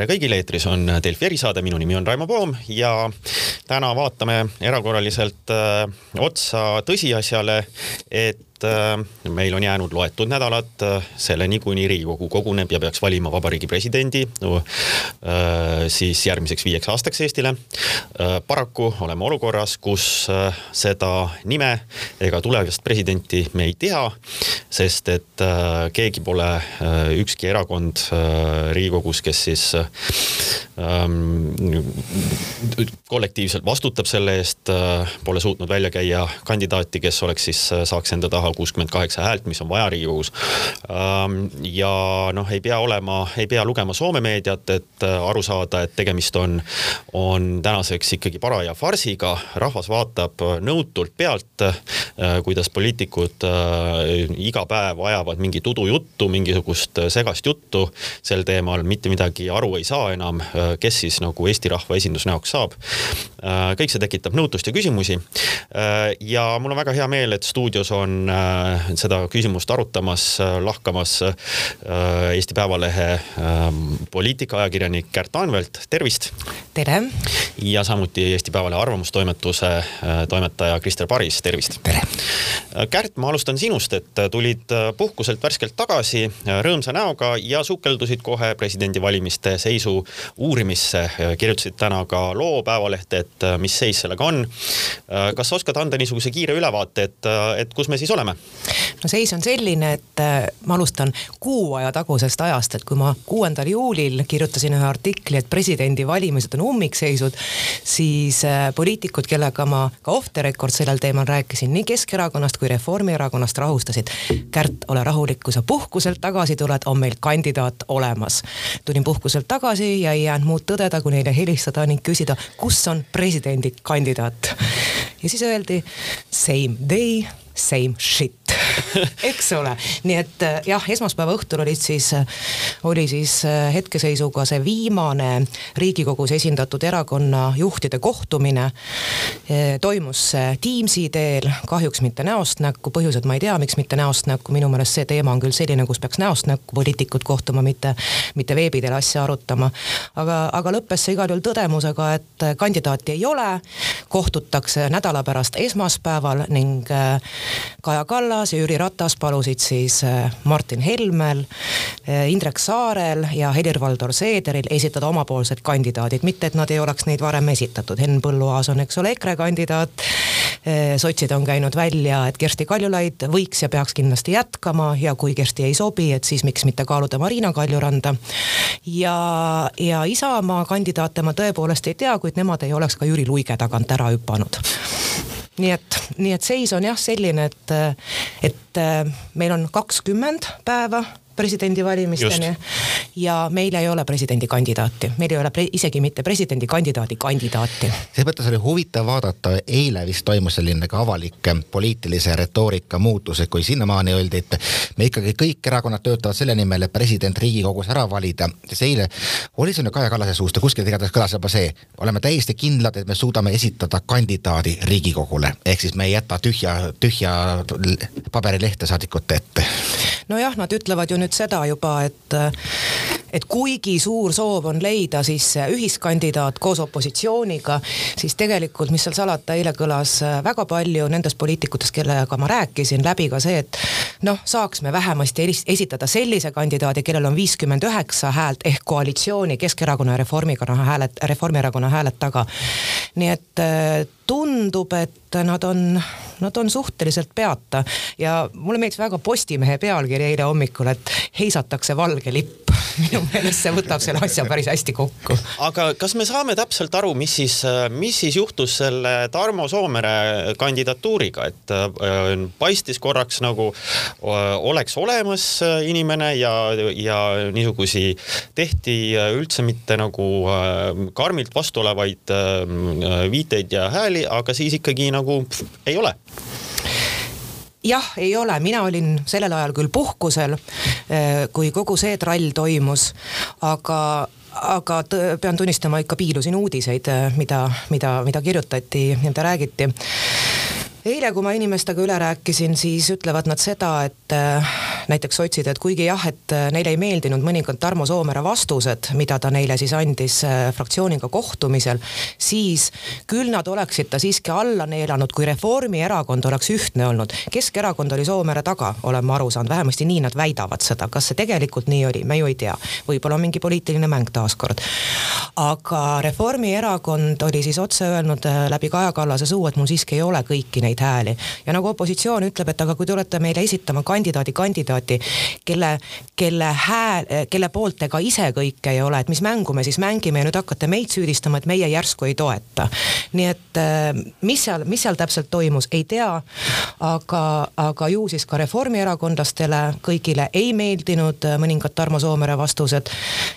tere kõigile, eetris on Delfi erisaade, minu nimi on Raimo Poom ja täna vaatame erakorraliselt äh, otsa tõsiasjale, et äh, meil on jäänud loetud nädalad äh, selleni, kuni Riigikogu koguneb ja peaks valima vabariigi presidendi äh, siis järgmiseks viieks aastaks Eestile. paraku oleme olukorras, kus seda nime ega tulevast presidenti me ei tea, sest et keegi pole, ükski erakond Riigikogus, kes siis ähm, kollektiivselt vastutab selle eest, pole suutnud välja käia kandidaati, kes oleks siis, saaks enda taha kuuskümmend kaheksa häält, mis on vaja Riigikogus. Ähm, ja noh, ei pea olema, ei pea lugema Soome meediat, et äh, aru saada, et tegemist on, on tänaseks ikkagi paraja farsiga, rahvas vaatab nõutult pealt, äh, kuidas poliitikud äh, iga päev ajavad mingit udujuttu, mingisugust segast juttu sel teemal, mitte midagi aru ei saa enam, kes siis nagu Eesti rahva esindusnäoks saab. kõik see tekitab nõutust ja küsimusi. ja mul on väga hea meel, et stuudios on Äh, seda küsimust arutamas, äh, lahkamas äh, Eesti Päevalehe ähm, poliitikaajakirjanik Kärt Anvelt, tervist. tere. ja samuti Eesti Päevalehe arvamustoimetuse toimetaja Krister Paris, tervist. tere. Kärt, ma alustan sinust, et tulid puhkuselt värskelt tagasi rõõmsa näoga ja sukeldusid kohe presidendivalimiste seisu uurimisse. kirjutasid täna ka loo Päevalehte, et mis seis sellega on. kas oskad anda niisuguse kiire ülevaate, et, et kus me siis oleme? No seis on selline, et äh, ma alustan kuu aja tagusest ajast, et kui ma kuuendal juulil kirjutasin ühe artikli, et presidendivalimised on ummikseisud, siis äh, poliitikud, kellega ma ka off the record sellel teemal rääkisin, nii Keskerakonnast kui Reformierakonnast rahustasid. Kärt, ole rahulik, kui sa puhkuselt tagasi tuled, on meil kandidaat olemas. tulin puhkuselt tagasi ja ei jäänud muud tõdeda, kui neile helistada ning küsida, kus on presidendikandidaat. ja siis öeldi same day same shit eks ole, nii et äh, jah, esmaspäeva õhtul olid siis, äh, oli siis äh, hetkeseisuga see viimane Riigikogus esindatud erakonna juhtide kohtumine. toimus Teamsi teel, kahjuks mitte näost näkku, põhjused ma ei tea, miks mitte näost näkku, minu meelest see teema on küll selline, kus peaks näost näkku poliitikud kohtuma, mitte, mitte veebi teel asja arutama. aga, aga lõppes see igal juhul tõdemusega, et kandidaati ei ole, kohtutakse nädala pärast esmaspäeval ning Kaja Kallas ja Jüri Ratas palusid siis äh, Martin Helmel, äh, Indrek Saarel ja Helir-Valdor Seederil esitada omapoolsed kandidaadid, mitte et nad ei oleks neid varem esitatud, Henn Põlluaas on, eks ole, EKRE kandidaat. Äh, sotsid on käinud välja, et Kersti Kaljulaid võiks ja peaks kindlasti jätkama ja kui Kersti ei sobi, et siis miks mitte kaaluda Marina Kaljuranda. ja, ja Isamaa kandidaate ma tõepoolest ei tea, kuid nemad ei oleks ka Jüri Luige tagant ära hüpanud nii et, nii et seis on jah selline, et, et meil on kakskümmend päeva presidendivalimisteni. ja meil ei ole presidendikandidaati, meil ei ole pre isegi mitte presidendikandidaadi kandidaati. selles mõttes oli huvitav vaadata, eile vist toimus selline ka avalik poliitilise retoorika muutus, et kui sinnamaani öeldi, et me ikkagi kõik erakonnad töötavad selle nimel, et president Riigikogus ära valida, siis eile oli see nüüd Kaja Kallase suust ja kuskil igatahes kõlas juba see, oleme täiesti kindlad, et me suudame esitada kandidaadi Riigikogule, ehk siis me ei jäta tühja, tühja paberilehte saadikute ette. Nojah, nad ütlevad ju nüüd seda juba, et et kuigi suur soov on leida siis ühiskandidaat koos opositsiooniga, siis tegelikult, mis seal salata, eile kõlas väga palju nendest poliitikutest, kellega ma rääkisin, läbi ka see, et noh, saaks me vähemasti esitada sellise kandidaadi, kellel on viiskümmend üheksa häält ehk koalitsiooni Keskerakonna ja Reformierakonna hääled, Reformierakonna hääled taga. nii et tundub, et nad on, nad on suhteliselt peata ja mulle meeldis väga Postimehe pealkiri eile hommikul, et heisatakse valge lipp. minu meelest see võtab selle asja päris hästi kokku. aga kas me saame täpselt aru, mis siis, mis siis juhtus selle Tarmo Soomere kandidatuuriga, et äh, paistis korraks nagu äh, oleks olemas inimene ja, ja niisugusi tehti üldse mitte nagu äh, karmilt vastu olevaid viiteid ja hääli, aga siis ikkagi nagu pff, ei ole jah, ei ole, mina olin sellel ajal küll puhkusel, eh, kui kogu see trall toimus, aga aga pean tunnistama, ikka piilusin uudiseid, eh, mida, mida, mida kirjutati ja mida räägiti. Eile, kui ma inimestega üle rääkisin, siis ütlevad nad seda, et eh, näiteks sotsid, et kuigi jah, et neile ei meeldinud mõningad Tarmo Soomere vastused, mida ta neile siis andis fraktsiooniga kohtumisel, siis küll nad oleksid ta siiski alla neelanud, kui Reformierakond oleks ühtne olnud. Keskerakond oli Soomere taga, olen ma aru saanud, vähemasti nii nad väidavad seda, kas see tegelikult nii oli, me ju ei tea. võib-olla on mingi poliitiline mäng taaskord. aga Reformierakond oli siis otse öelnud äh, läbi Kaja Kallase suu, et mul siiski ei ole kõiki neid hääli. ja nagu opositsioon ütleb, et aga kui te olete meile esitama kandidaadi, kandidaati, kelle, kelle hääl, kelle poolt te ka ise kõike ei ole, et mis mängu me siis mängime ja nüüd hakkate meid süüdistama, et meie järsku ei toeta. nii et äh, mis seal, mis seal täpselt toimus, ei tea, aga, aga ju siis ka reformierakondlastele kõigile ei meeldinud äh, mõningad Tarmo Soomere vastused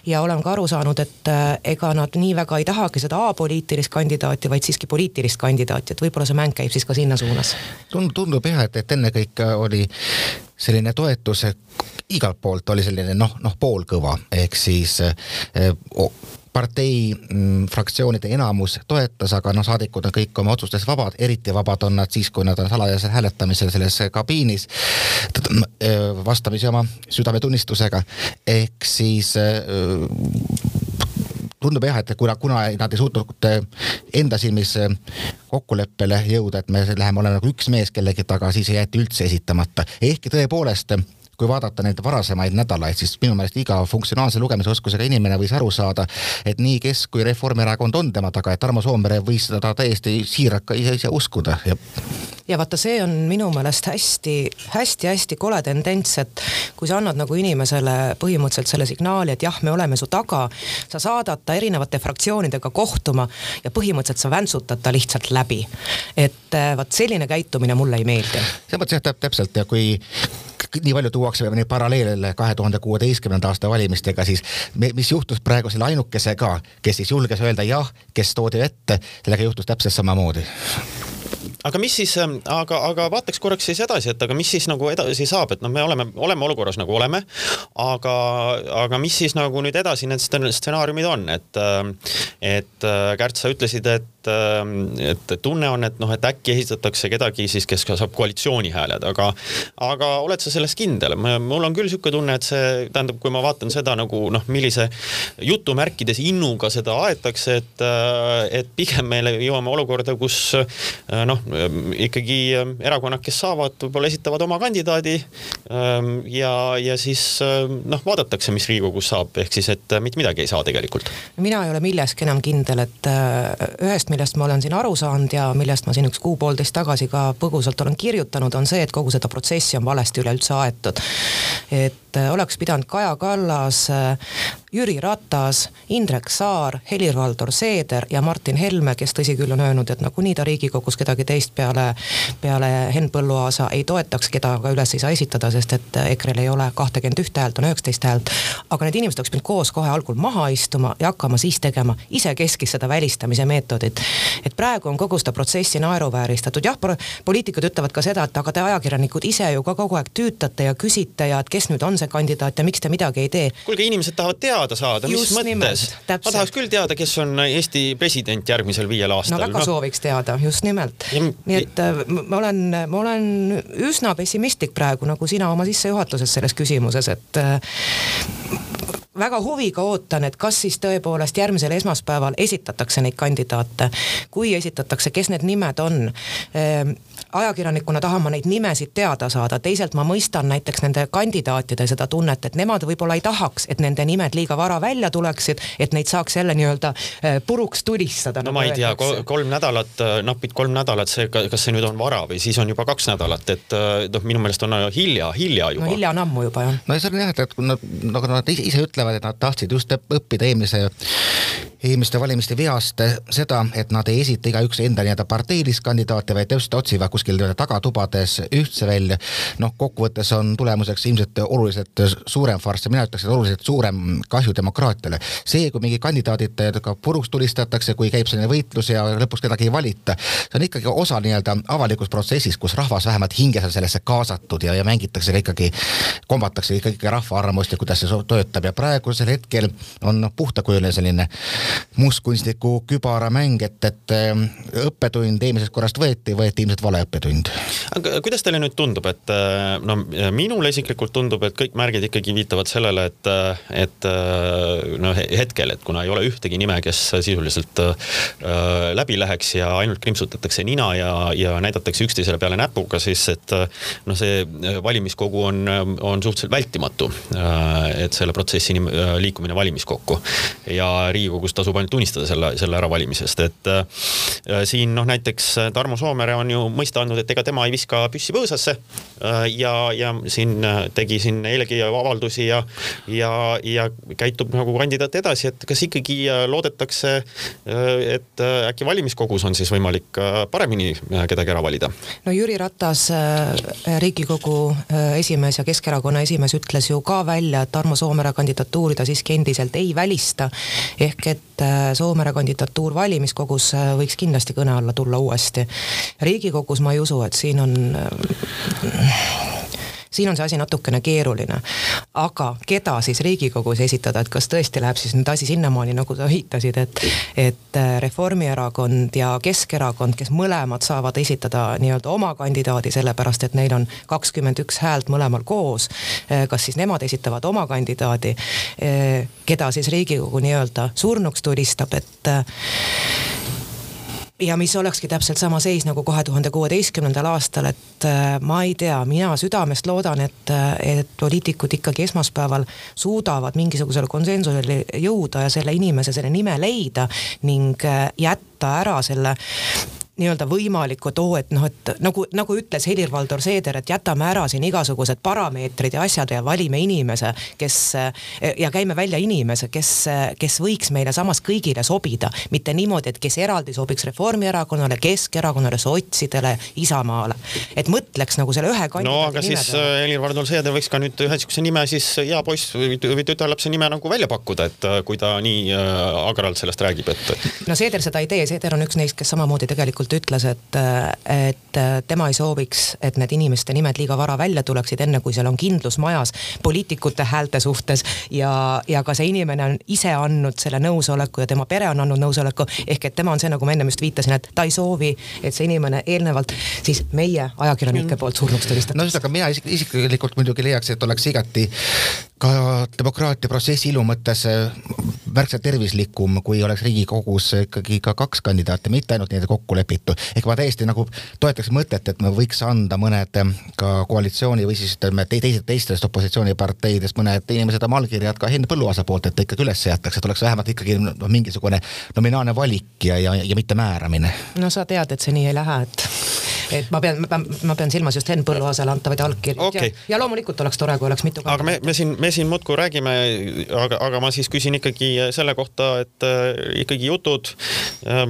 ja olen ka aru saanud, et ega nad nii väga ei tahagi seda apoliitilist kandidaati, vaid siiski poliitilist kandidaati, et võib-olla see mäng käib siis ka sinna suunas. tundub jah, et, et ennekõike oli selline toetus igalt poolt oli selline noh, noh poolkõva ehk siis eh, partei mm, fraktsioonide enamus toetas, aga noh, saadikud on kõik oma otsustes vabad, eriti vabad on nad siis, kui nad on salajasel hääletamisel selles kabiinis vastamisi oma südametunnistusega. ehk siis tundub jah, et kuna, kuna nad ei suutnud enda silmis kokkuleppele jõuda, et me läheme olema nagu üks mees kellegi taga, siis jäeti üldse esitamata. ehkki tõepoolest kui vaadata neid varasemaid nädalaid, siis minu meelest iga funktsionaalse lugemisoskusega inimene võis aru saada, et nii Kesk kui Reformierakond on tema taga ja Tarmo Soomere võis seda täiesti siiralt ka ise, ise uskuda ja ja vaata, see on minu meelest hästi-hästi-hästi kole tendents, et kui sa annad nagu inimesele põhimõtteliselt selle signaali, et jah, me oleme su taga, sa saadad ta erinevate fraktsioonidega kohtuma ja põhimõtteliselt sa väntsutad ta lihtsalt läbi. et vaat selline käitumine mulle ei meeldi. selles mõttes jah, täpselt ja kui nii palju tuuakse neid paralleele kahe tuhande kuueteistkümnenda aasta valimistega, siis mis juhtus praegu selle ainukesega, kes siis julges öelda jah, kes toodi ette, sellega juhtus täpselt samamoodi aga mis siis, ähm, aga, aga vaataks korraks siis edasi, et aga mis siis nagu edasi saab, et noh, me oleme, oleme olukorras nagu oleme, aga, aga mis siis nagu nüüd edasi need stsenaariumid on, et, ähm, et äh, Kärt, sa ütlesid, et Ähm, et tunne on, et noh, et äkki esitatakse kedagi siis, kes ka saab koalitsiooni hääled, aga, aga oled sa selles kindel? mul on küll niisugune tunne, et see tähendab, kui ma vaatan seda nagu noh, millise jutumärkides innuga seda aetakse, et, äh, et pigem me jõuame olukorda, kus äh, noh, ikkagi erakonnad, kes saavad, võib-olla esitavad oma kandidaadi ähm, ja, ja siis äh, noh, vaadatakse, mis Riigikogus saab, ehk siis, et mitte midagi ei saa tegelikult. mina ei ole milleski enam kindel, et ühest millest ma olen siin aru saanud ja millest ma siin üks kuu-poolteist tagasi ka põgusalt olen kirjutanud, on see, et kogu seda protsessi on valesti üleüldse aetud. et äh, oleks pidanud Kaja Kallas, äh, Jüri Ratas, Indrek Saar, Helir-Valdor Seeder ja Martin Helme, kes tõsi küll on öelnud, et nagunii ta Riigikogus kedagi teist peale, peale Henn Põlluaasa ei toetaks, keda ka üles ei saa esitada, sest et EKRE-l ei ole kahtekümmet ühte häält, on üheksateist häält. aga need inimesed oleks pidanud koos kohe algul maha istuma ja hakkama siis tegema isekeskis seda välistamise meetodit et praegu on kogu seda protsessi naeruvääristatud, jah, poliitikud ütlevad ka seda, et aga te ajakirjanikud ise ju ka kogu aeg tüütate ja küsite ja et kes nüüd on see kandidaat ja miks te midagi ei tee. kuulge, inimesed tahavad teada saada, mis mõttes. ma tahaks küll teada, kes on Eesti president järgmisel viiel aastal. no väga no. sooviks teada, just nimelt. Nii et äh, ma olen, ma olen üsna pessimistlik praegu, nagu sina oma sissejuhatuses selles küsimuses, et äh, väga huviga ootan, et kas siis tõepoolest järgmisel esmaspäeval esitatakse neid kandidaate. kui esitatakse, kes need nimed on ehm, ajakirjanikuna tahan ma neid nimesid teada saada, teisalt ma mõistan näiteks nende kandidaatide seda tunnet, et nemad võib-olla ei tahaks, et nende nimed liiga vara välja tuleksid, et neid saaks jälle nii-öelda eh, puruks tulistada. no nagu ma ei tea, kolm nädalat, eh, napid kolm nädalat, see, kas see nüüd on vara või siis on juba kaks nädalat, et eh, noh, minu meelest on hilja, hilja juba. no hilja on ammu juba jah. no see on jah, et nad, nagu nad ise ütlevad, et nad tahtsid just õppida eelmise eelmiste valimiste veast seda, et nad ei esita igaüks enda nii-öelda parteilist kandidaati, vaid täpselt otsivad kuskil tagatubades ühtse välja. noh, kokkuvõttes on tulemuseks ilmselt oluliselt suurem farss ja mina ütleks, et oluliselt suurem kahju demokraatiale. see, kui mingi kandidaadid ka puruks tulistatakse, kui käib selline võitlus ja lõpuks kedagi ei valita, see on ikkagi osa nii-öelda avalikust protsessist, kus rahvas vähemalt hinges on sellesse kaasatud ja, ja mängitakse ka ikkagi, kombatakse ikkagi rahva arvamust ja kuidas see töötab ja praegusel hetkel on puhtakujuline selline mustkunstniku kübaramäng, et, et õppetund eelmisest korrast võeti, võeti ilmselt vale õppetund. aga kuidas teile nüüd tundub, et no minule isiklikult tundub, et kõik märgid ikkagi viitavad sellele, et, et noh, hetkel, et kuna ei ole ühtegi nime, kes sisuliselt äh, läbi läheks ja ainult krimpsutatakse nina ja, ja näidatakse üksteisele peale näpuga, siis et noh, see valimiskogu on, on suhteliselt vältimatu äh,. et selle protsessi liikumine valimiskokku ja Riigikogus tasub ainult tunnistada selle, selle äravalimisest, et äh, siin noh, näiteks Tarmo Soomere on ju mõista andnud, et ega tema ei viska püssi põõsasse äh, ja, ja siin tegi siin eilegi avaldusi ja, ja, ja käitub nagu kandidaat edasi, et kas ikkagi äh, loodetakse, äh, et äh, äkki valimiskogus on siis võimalik paremini kedagi ära valida? no Jüri Ratas, Riigikogu esimees ja Keskerakonna esimees ütles ju ka välja, et Tarmo Soomere kandidatuuri ta siiski endiselt ei välista. ehk et Soomere kandidatuur valimiskogus võiks kindlasti kõne alla tulla uuesti. riigikogus ma ei usu, et siin on siin on see asi natukene keeruline. aga keda siis Riigikogus esitada, et kas tõesti läheb siis nüüd asi sinnamaani, nagu sa viitasid, et, et äh, Reformierakond ja Keskerakond, kes mõlemad saavad esitada nii-öelda oma kandidaadi, sellepärast et neil on kakskümmend üks häält mõlemal koos. Äh, kas siis nemad esitavad oma kandidaadi, äh, keda siis Riigikogu nii-öelda surnuks tulistab, et ja mis olekski täpselt sama seis nagu kahe tuhande kuueteistkümnendal aastal, et äh, ma ei tea, mina südamest loodan, et, äh, et poliitikud ikkagi esmaspäeval suudavad mingisugusele konsensusele jõuda ja selle inimese, selle nime leida ning äh, jätta ära selle nii-öelda võimalikku too, et noh, et nagu, nagu ütles Helir-Valdor Seeder, et jätame ära siin igasugused parameetrid ja asjad ja valime inimese, kes ja käime välja inimese, kes, kes võiks meile samas kõigile sobida. mitte niimoodi, et kes eraldi sobiks Reformierakonnale, Keskerakonnale, sotsidele, Isamaale. et mõtleks nagu selle ühe kandidaadi no aga siis äh, Helir-Valdor Seeder võiks ka nüüd ühe sihukese nime siis hea poiss või, või tütarlapse nime nagu välja pakkuda, et äh, kui ta nii äh, agaralt sellest räägib, et. no Seeder seda ei tee, Seeder on üks neist, kes samamoodi tegelikult tegelikult ütles, et, et tema ei sooviks, et need inimeste nimed liiga vara välja tuleksid, enne kui seal on kindlus majas poliitikute häälte suhtes ja, ja ka see inimene on ise andnud selle nõusoleku ja tema pere on andnud nõusoleku. ehk et tema on see, nagu ma ennem just viitasin, et ta ei soovi, et see inimene eelnevalt siis meie ajakirjanike poolt surnuks tulistatakse. no ühesõnaga mina isik, isiklikult muidugi leiaks, et oleks igati ka demokraatia protsessi ilu mõttes märksa tervislikum, kui oleks Riigikogus ikkagi ka kaks kandidaati, mitte ainult nii-öelda kokku lepitud ehk ma täiesti nagu toetaks mõtet, et me võiks anda mõned ka koalitsiooni või siis ütleme teised teistest opositsiooniparteidest mõned inimesed oma allkirjad ka Henn Põlluaasa poolt, et ta ikkagi üles jätaks, et oleks vähemalt ikkagi noh, mingisugune nominaalne valik ja, ja, ja mitte määramine. no sa tead, et see nii ei lähe, et et ma pean, ma pean silmas just Henn Põlluaasale antavaid allkirju okay. ja, ja loomulikult oleks tore, kui oleks mitu. aga me, me siin, me siin muudkui räägime, aga, aga ma siis küsin ikkagi selle kohta, et äh, ikkagi jutud äh,.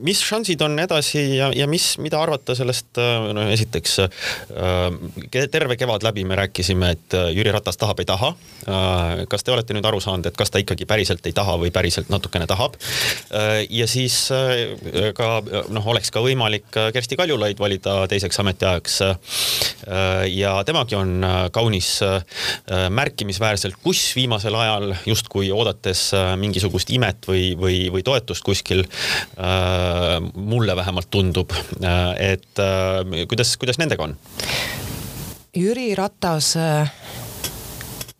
mis šansid on edasi ja, ja mis, mida arvata sellest äh,, no esiteks äh, terve kevad läbi me rääkisime, et äh, Jüri Ratas tahab, ei taha äh,. kas te olete nüüd aru saanud, et kas ta ikkagi päriselt ei taha või päriselt natukene tahab äh,? ja siis äh, ka noh, oleks ka võimalik äh, Kersti Kaljulaid valida valida teiseks ametiajaks. Äh, ja temagi on äh, kaunis äh, märkimisväärselt kuss viimasel ajal, justkui oodates mingisugust imet või, või, või toetust kuskil. mulle vähemalt tundub, et kuidas, kuidas nendega on? Jüri Ratas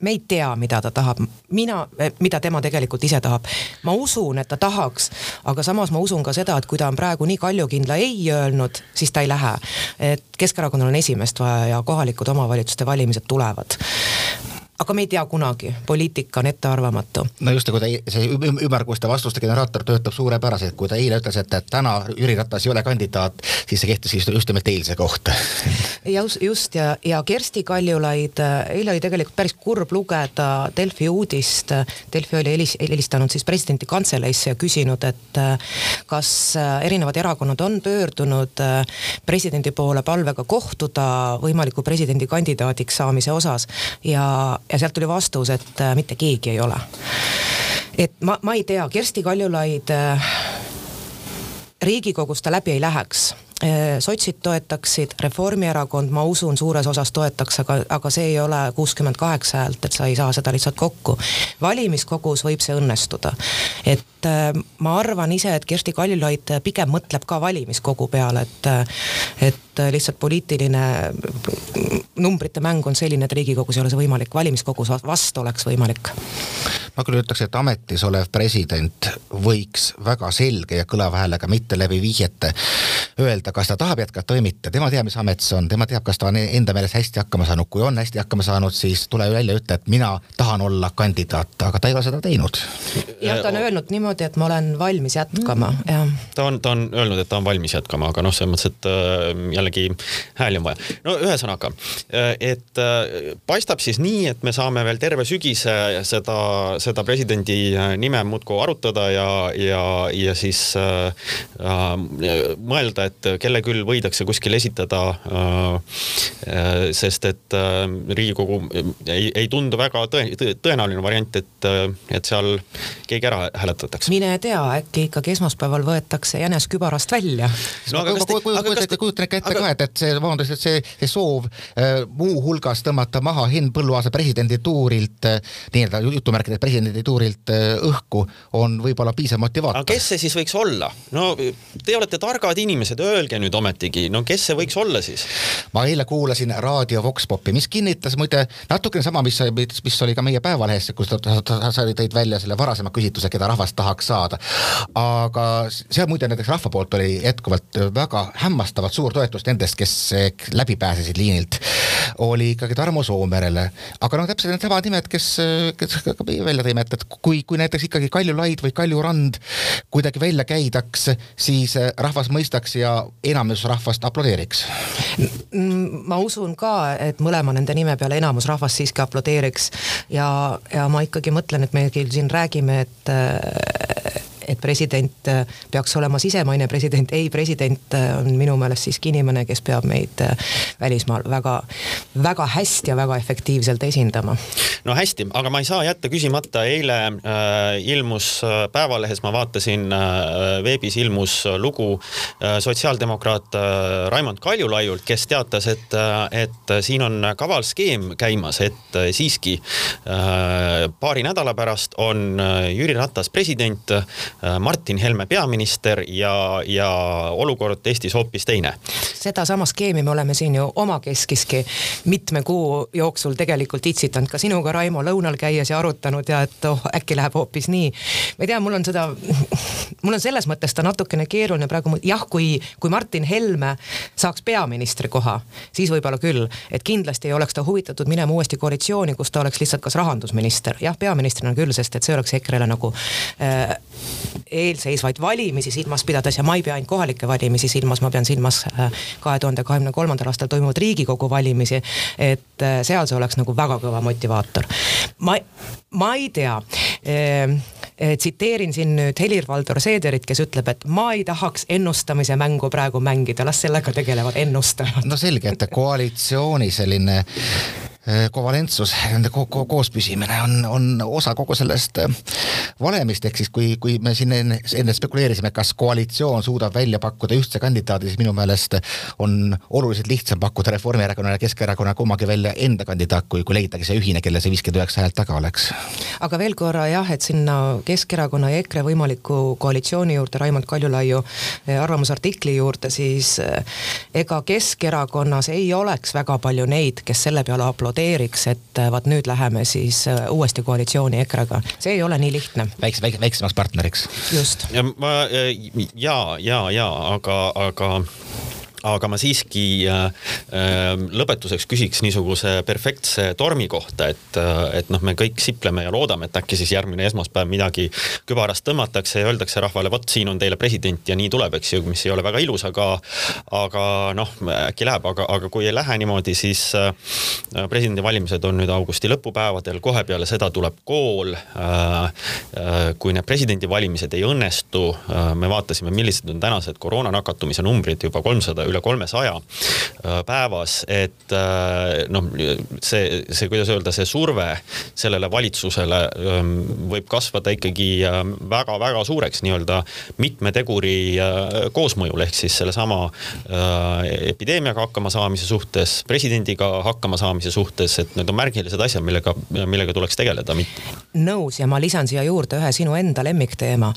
me ei tea, mida ta tahab, mina, mida tema tegelikult ise tahab. ma usun, et ta tahaks, aga samas ma usun ka seda, et kui ta on praegu nii kaljukindla ei öelnud, siis ta ei lähe. et Keskerakonnal on esimest vaja ja kohalikud omavalitsuste valimised tulevad aga me ei tea kunagi, poliitika on ettearvamatu. no just, kui ta, see ümmarguste vastuste generaator töötab suurepäraselt, kui ta eile ütles, et täna Jüri Ratas ei ole kandidaat, siis see kehtis just, nimelt eilse kohta. just, just ja, ja Kersti Kaljulaid, eile oli tegelikult päris kurb lugeda Delfi uudist. Delfi oli helis, helistanud siis presidendi kantseleisse ja küsinud, et kas erinevad erakonnad on pöördunud presidendi poole palvega kohtuda võimaliku presidendikandidaadiks saamise osas ja ja sealt tuli vastus, et äh, mitte keegi ei ole. et ma, ma ei tea, Kersti Kaljulaid äh, riigikogus ta läbi ei läheks sotsid toetaksid, Reformierakond, ma usun, suures osas toetaks, aga, aga see ei ole kuuskümmend kaheksa häält, et sa ei saa seda lihtsalt kokku. valimiskogus võib see õnnestuda. et ma arvan ise, et Kersti Kaljulaid pigem mõtleb ka valimiskogu peale, et, et lihtsalt poliitiline numbrite mäng on selline, et riigikogus ei ole see võimalik, valimiskogus vast oleks võimalik ma küll ütleks, et ametis olev president võiks väga selge ja kõlava häälega, mitte läbi vihjete öelda, kas ta tahab jätkata või mitte, tema teab, mis amet see on, tema teab, kas ta on enda meelest hästi hakkama saanud, kui on hästi hakkama saanud, siis tule välja, ütle, et mina tahan olla kandidaat, aga ta ei ole seda teinud. jah, ta on öelnud niimoodi, et ma olen valmis jätkama, mm. jah. ta on, ta on öelnud, et ta on valmis jätkama, aga noh, selles mõttes, et äh, jällegi hääli on vaja. no ühesõnaga, äh, et äh, paistab siis nii, et me saame veel terve sügise seda, seda seda presidendi äh, nime muudkui arutada ja, ja, ja siis äh, äh, mõelda, et kelle küll võidakse kuskil esitada äh,. äh sest et äh, Riigikogu ei, ei tundu väga tõe, tõenäoline variant, et, et seal keegi ära hääletatakse. mine tea, äkki ikkagi esmaspäeval võetakse jänes kübarast välja. no aga kas te, aga kas te kujutage ette aga... ka, et, et see, vabandust, et see, see soov äh, muuhulgas tõmmata maha Henn Põlluaasa presidendituurilt äh, nii-öelda jutumärkides presidendi kandidatuurilt äh, õhku, on võib-olla piisav motivaator. aga kes see siis võiks olla? no te olete targad inimesed, öelge nüüd ometigi, no kes see võiks olla siis? ma eile kuulasin raadio Vox Popi, mis kinnitas muide natukene sama, mis, mis oli ka meie Päevalehes, kus sa tõid välja selle varasema küsitluse, keda rahvas tahaks saada. aga seal muide näiteks rahva poolt oli jätkuvalt väga hämmastavalt suur toetus nendest, kes läbi pääsesid liinilt, oli ikkagi Tarmo Soomerele. aga noh, täpselt needsamad nimed, kes, kes ka välja tõid räägime, et, et kui, kui näiteks ikkagi Kaljulaid või Kaljurand kuidagi välja käidaks, siis eh, rahvas mõistaks ja enamus rahvast aplodeeriks. ma usun ka, et mõlema nende nime peale enamus rahvast siiski aplodeeriks ja, ja ma ikkagi mõtlen, et me küll siin räägime, et et president äh, peaks olema sisemaine president, ei, president äh, on minu meelest siiski inimene, kes peab meid äh, välismaal väga, väga hästi ja väga efektiivselt esindama. no hästi, aga ma ei saa jätta küsimata, eile äh, ilmus Päevalehes, ma vaatasin äh, veebis ilmus lugu äh, sotsiaaldemokraat äh, Raimond Kaljulaiult, kes teatas, et, et siin on kaval skeem käimas, et siiski äh, paari nädala pärast on Jüri Ratas president Äh, Martin Helme peaminister ja, ja olukord Eestis hoopis teine. sedasama skeemi me oleme siin ju omakeskiski mitme kuu jooksul tegelikult itsitanud ka sinuga, Raimo, lõunal käies ja arutanud ja et oh, äkki läheb hoopis nii. ma ei tea, mul on seda, mul on selles mõttes ta natukene keeruline praegu, jah, kui, kui Martin Helme saaks peaministri koha, siis võib-olla küll, et kindlasti ei oleks ta huvitatud minema uuesti koalitsiooni, kus ta oleks lihtsalt kas rahandusminister, jah, peaministrina küll, sest et see oleks EKRE-le nagu äh, eelseisvaid valimisi silmas pidades ja ma ei pea ainult kohalikke valimisi silmas, ma pean silmas äh, kahe tuhande kahekümne kolmandal aastal toimuvat Riigikogu valimisi. et äh, seal see oleks nagu väga kõva motivaator. ma, ma ei tea äh, tsiteerin siin nüüd Helir-Valdor Seederit, kes ütleb, et ma ei tahaks ennustamise mängu praegu mängida, las sellega tegelevad ennustajad. no selge, et koalitsiooni selline kovalentsus, nende ko ko koos püsimine on, on osa kogu sellest äh, valemist, ehk siis kui, kui me siin enne, enne spekuleerisime, kas koalitsioon suudab välja pakkuda ühtse kandidaadi, siis minu meelest on oluliselt lihtsam pakkuda Reformierakonnale ja Keskerakonnale kummagi välja enda kandidaat, kui, kui leidagi see ühine, kelle see viiskümmend üheksa häält taga oleks. aga veel korra jah, et sinna Keskerakonna ja EKRE võimaliku koalitsiooni juurde, Raimond Kaljulaiu äh, arvamusartikli juurde, siis ega Keskerakonnas ei oleks väga palju neid, kes selle peale aplodeerivad aplodeeriks, et äh, vaat nüüd läheme siis äh, uuesti koalitsiooni EKRE-ga. see ei ole nii lihtne. väikse, väikse, väiksemaks partneriks. just. ja ma ja, ja, ja aga, aga aga ma siiski äh, äh, lõpetuseks küsiks niisuguse perfektse tormi kohta, et, äh, et noh, me kõik sipleme ja loodame, et äkki siis järgmine esmaspäev midagi kübarast tõmmatakse ja öeldakse rahvale, vot siin on teile president ja nii tuleb, eks ju, mis ei ole väga ilus, aga aga noh, äkki läheb, aga, aga kui ei lähe niimoodi, siis äh, presidendivalimised on nüüd augusti lõpupäevadel, kohe peale seda tuleb kool äh,. Äh, kui need presidendivalimised ei õnnestu, me vaatasime, millised on tänased koroona nakatumise numbrid juba kolmsada üle kolmesaja päevas, et noh, see, see, kuidas öelda, see surve sellele valitsusele ähm, võib kasvada ikkagi väga-väga suureks nii-öelda mitme teguri koosmõjul, ehk siis sellesama epideemiaga hakkama saamise suhtes, presidendiga hakkama saamise suhtes, et need on märgilised asjad, millega, millega tuleks tegeleda. Nõus ja ma lisan siia juurde ühe sinu enda lemmikteema.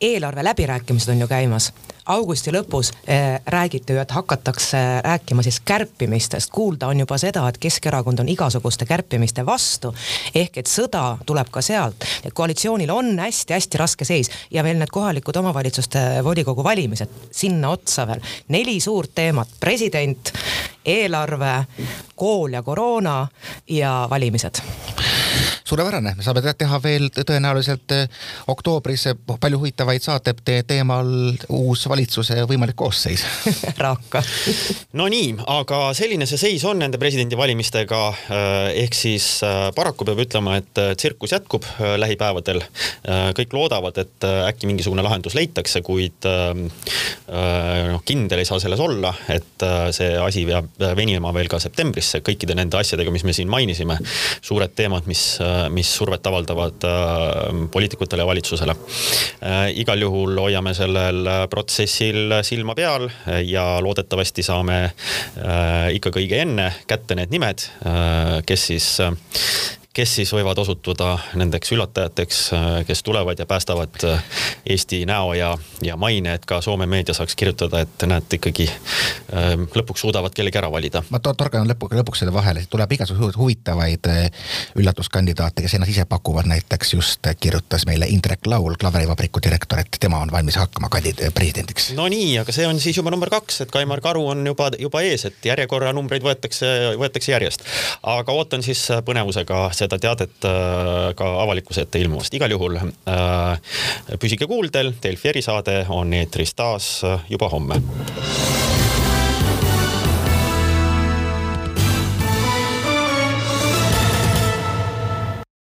eelarve läbirääkimised on ju käimas augusti lõpus äh, räägiti ju, et hakatakse rääkima siis kärpimistest, kuulda on juba seda, et Keskerakond on igasuguste kärpimiste vastu. ehk et sõda tuleb ka sealt, koalitsioonil on hästi-hästi raske seis ja veel need kohalikud omavalitsuste volikogu valimised sinna otsa veel. neli suurt teemat, president, eelarve, kool ja koroona ja valimised suurepärane, me saame teha veel tõenäoliselt eh, oktoobris palju huvitavaid saateid teemal uus valitsuse võimalik koosseis Raaka no nii, aga selline see seis on nende presidendivalimistega. Eh, ehk siis eh, paraku peab ütlema, et tsirkus jätkub lähipäevadel. kõik loodavad, et äkki mingisugune lahendus leitakse, kuid noh, kindel ei saa selles olla, et see asi peab venima veel ka septembrisse kõikide nende asjadega, mis me siin mainisime. suured teemad, mis mis survet avaldavad äh, poliitikutele ja valitsusele. Äh, igal juhul hoiame sellel protsessil silma peal ja loodetavasti saame äh, ikka kõige enne kätte need nimed, kes siis kes siis võivad osutuda nendeks üllatajateks, kes tulevad ja päästavad Eesti näo ja, ja maine, et ka Soome meedia saaks kirjutada, et näed, ikkagi ähm, lõpuks suudavad kellegi ära valida. ma to torkan lõpu, lõpuks selle vahele, tuleb igasuguseid huvitavaid äh, üllatuskandidaate, kes ennast ise pakuvad, näiteks just kirjutas meile Indrek Laul, klaverivabriku direktor, et tema on valmis hakkama kandid-, presidendiks. no nii, aga see on siis juba number kaks, et Kaimar Karu on juba, juba ees, et järjekorranumbreid võetakse, võetakse järjest. aga ootan siis põnevusega seda seda teadet äh, ka avalikkuse ette ilmumast. igal juhul äh, püsige kuuldel, Delfi erisaade on eetris taas juba homme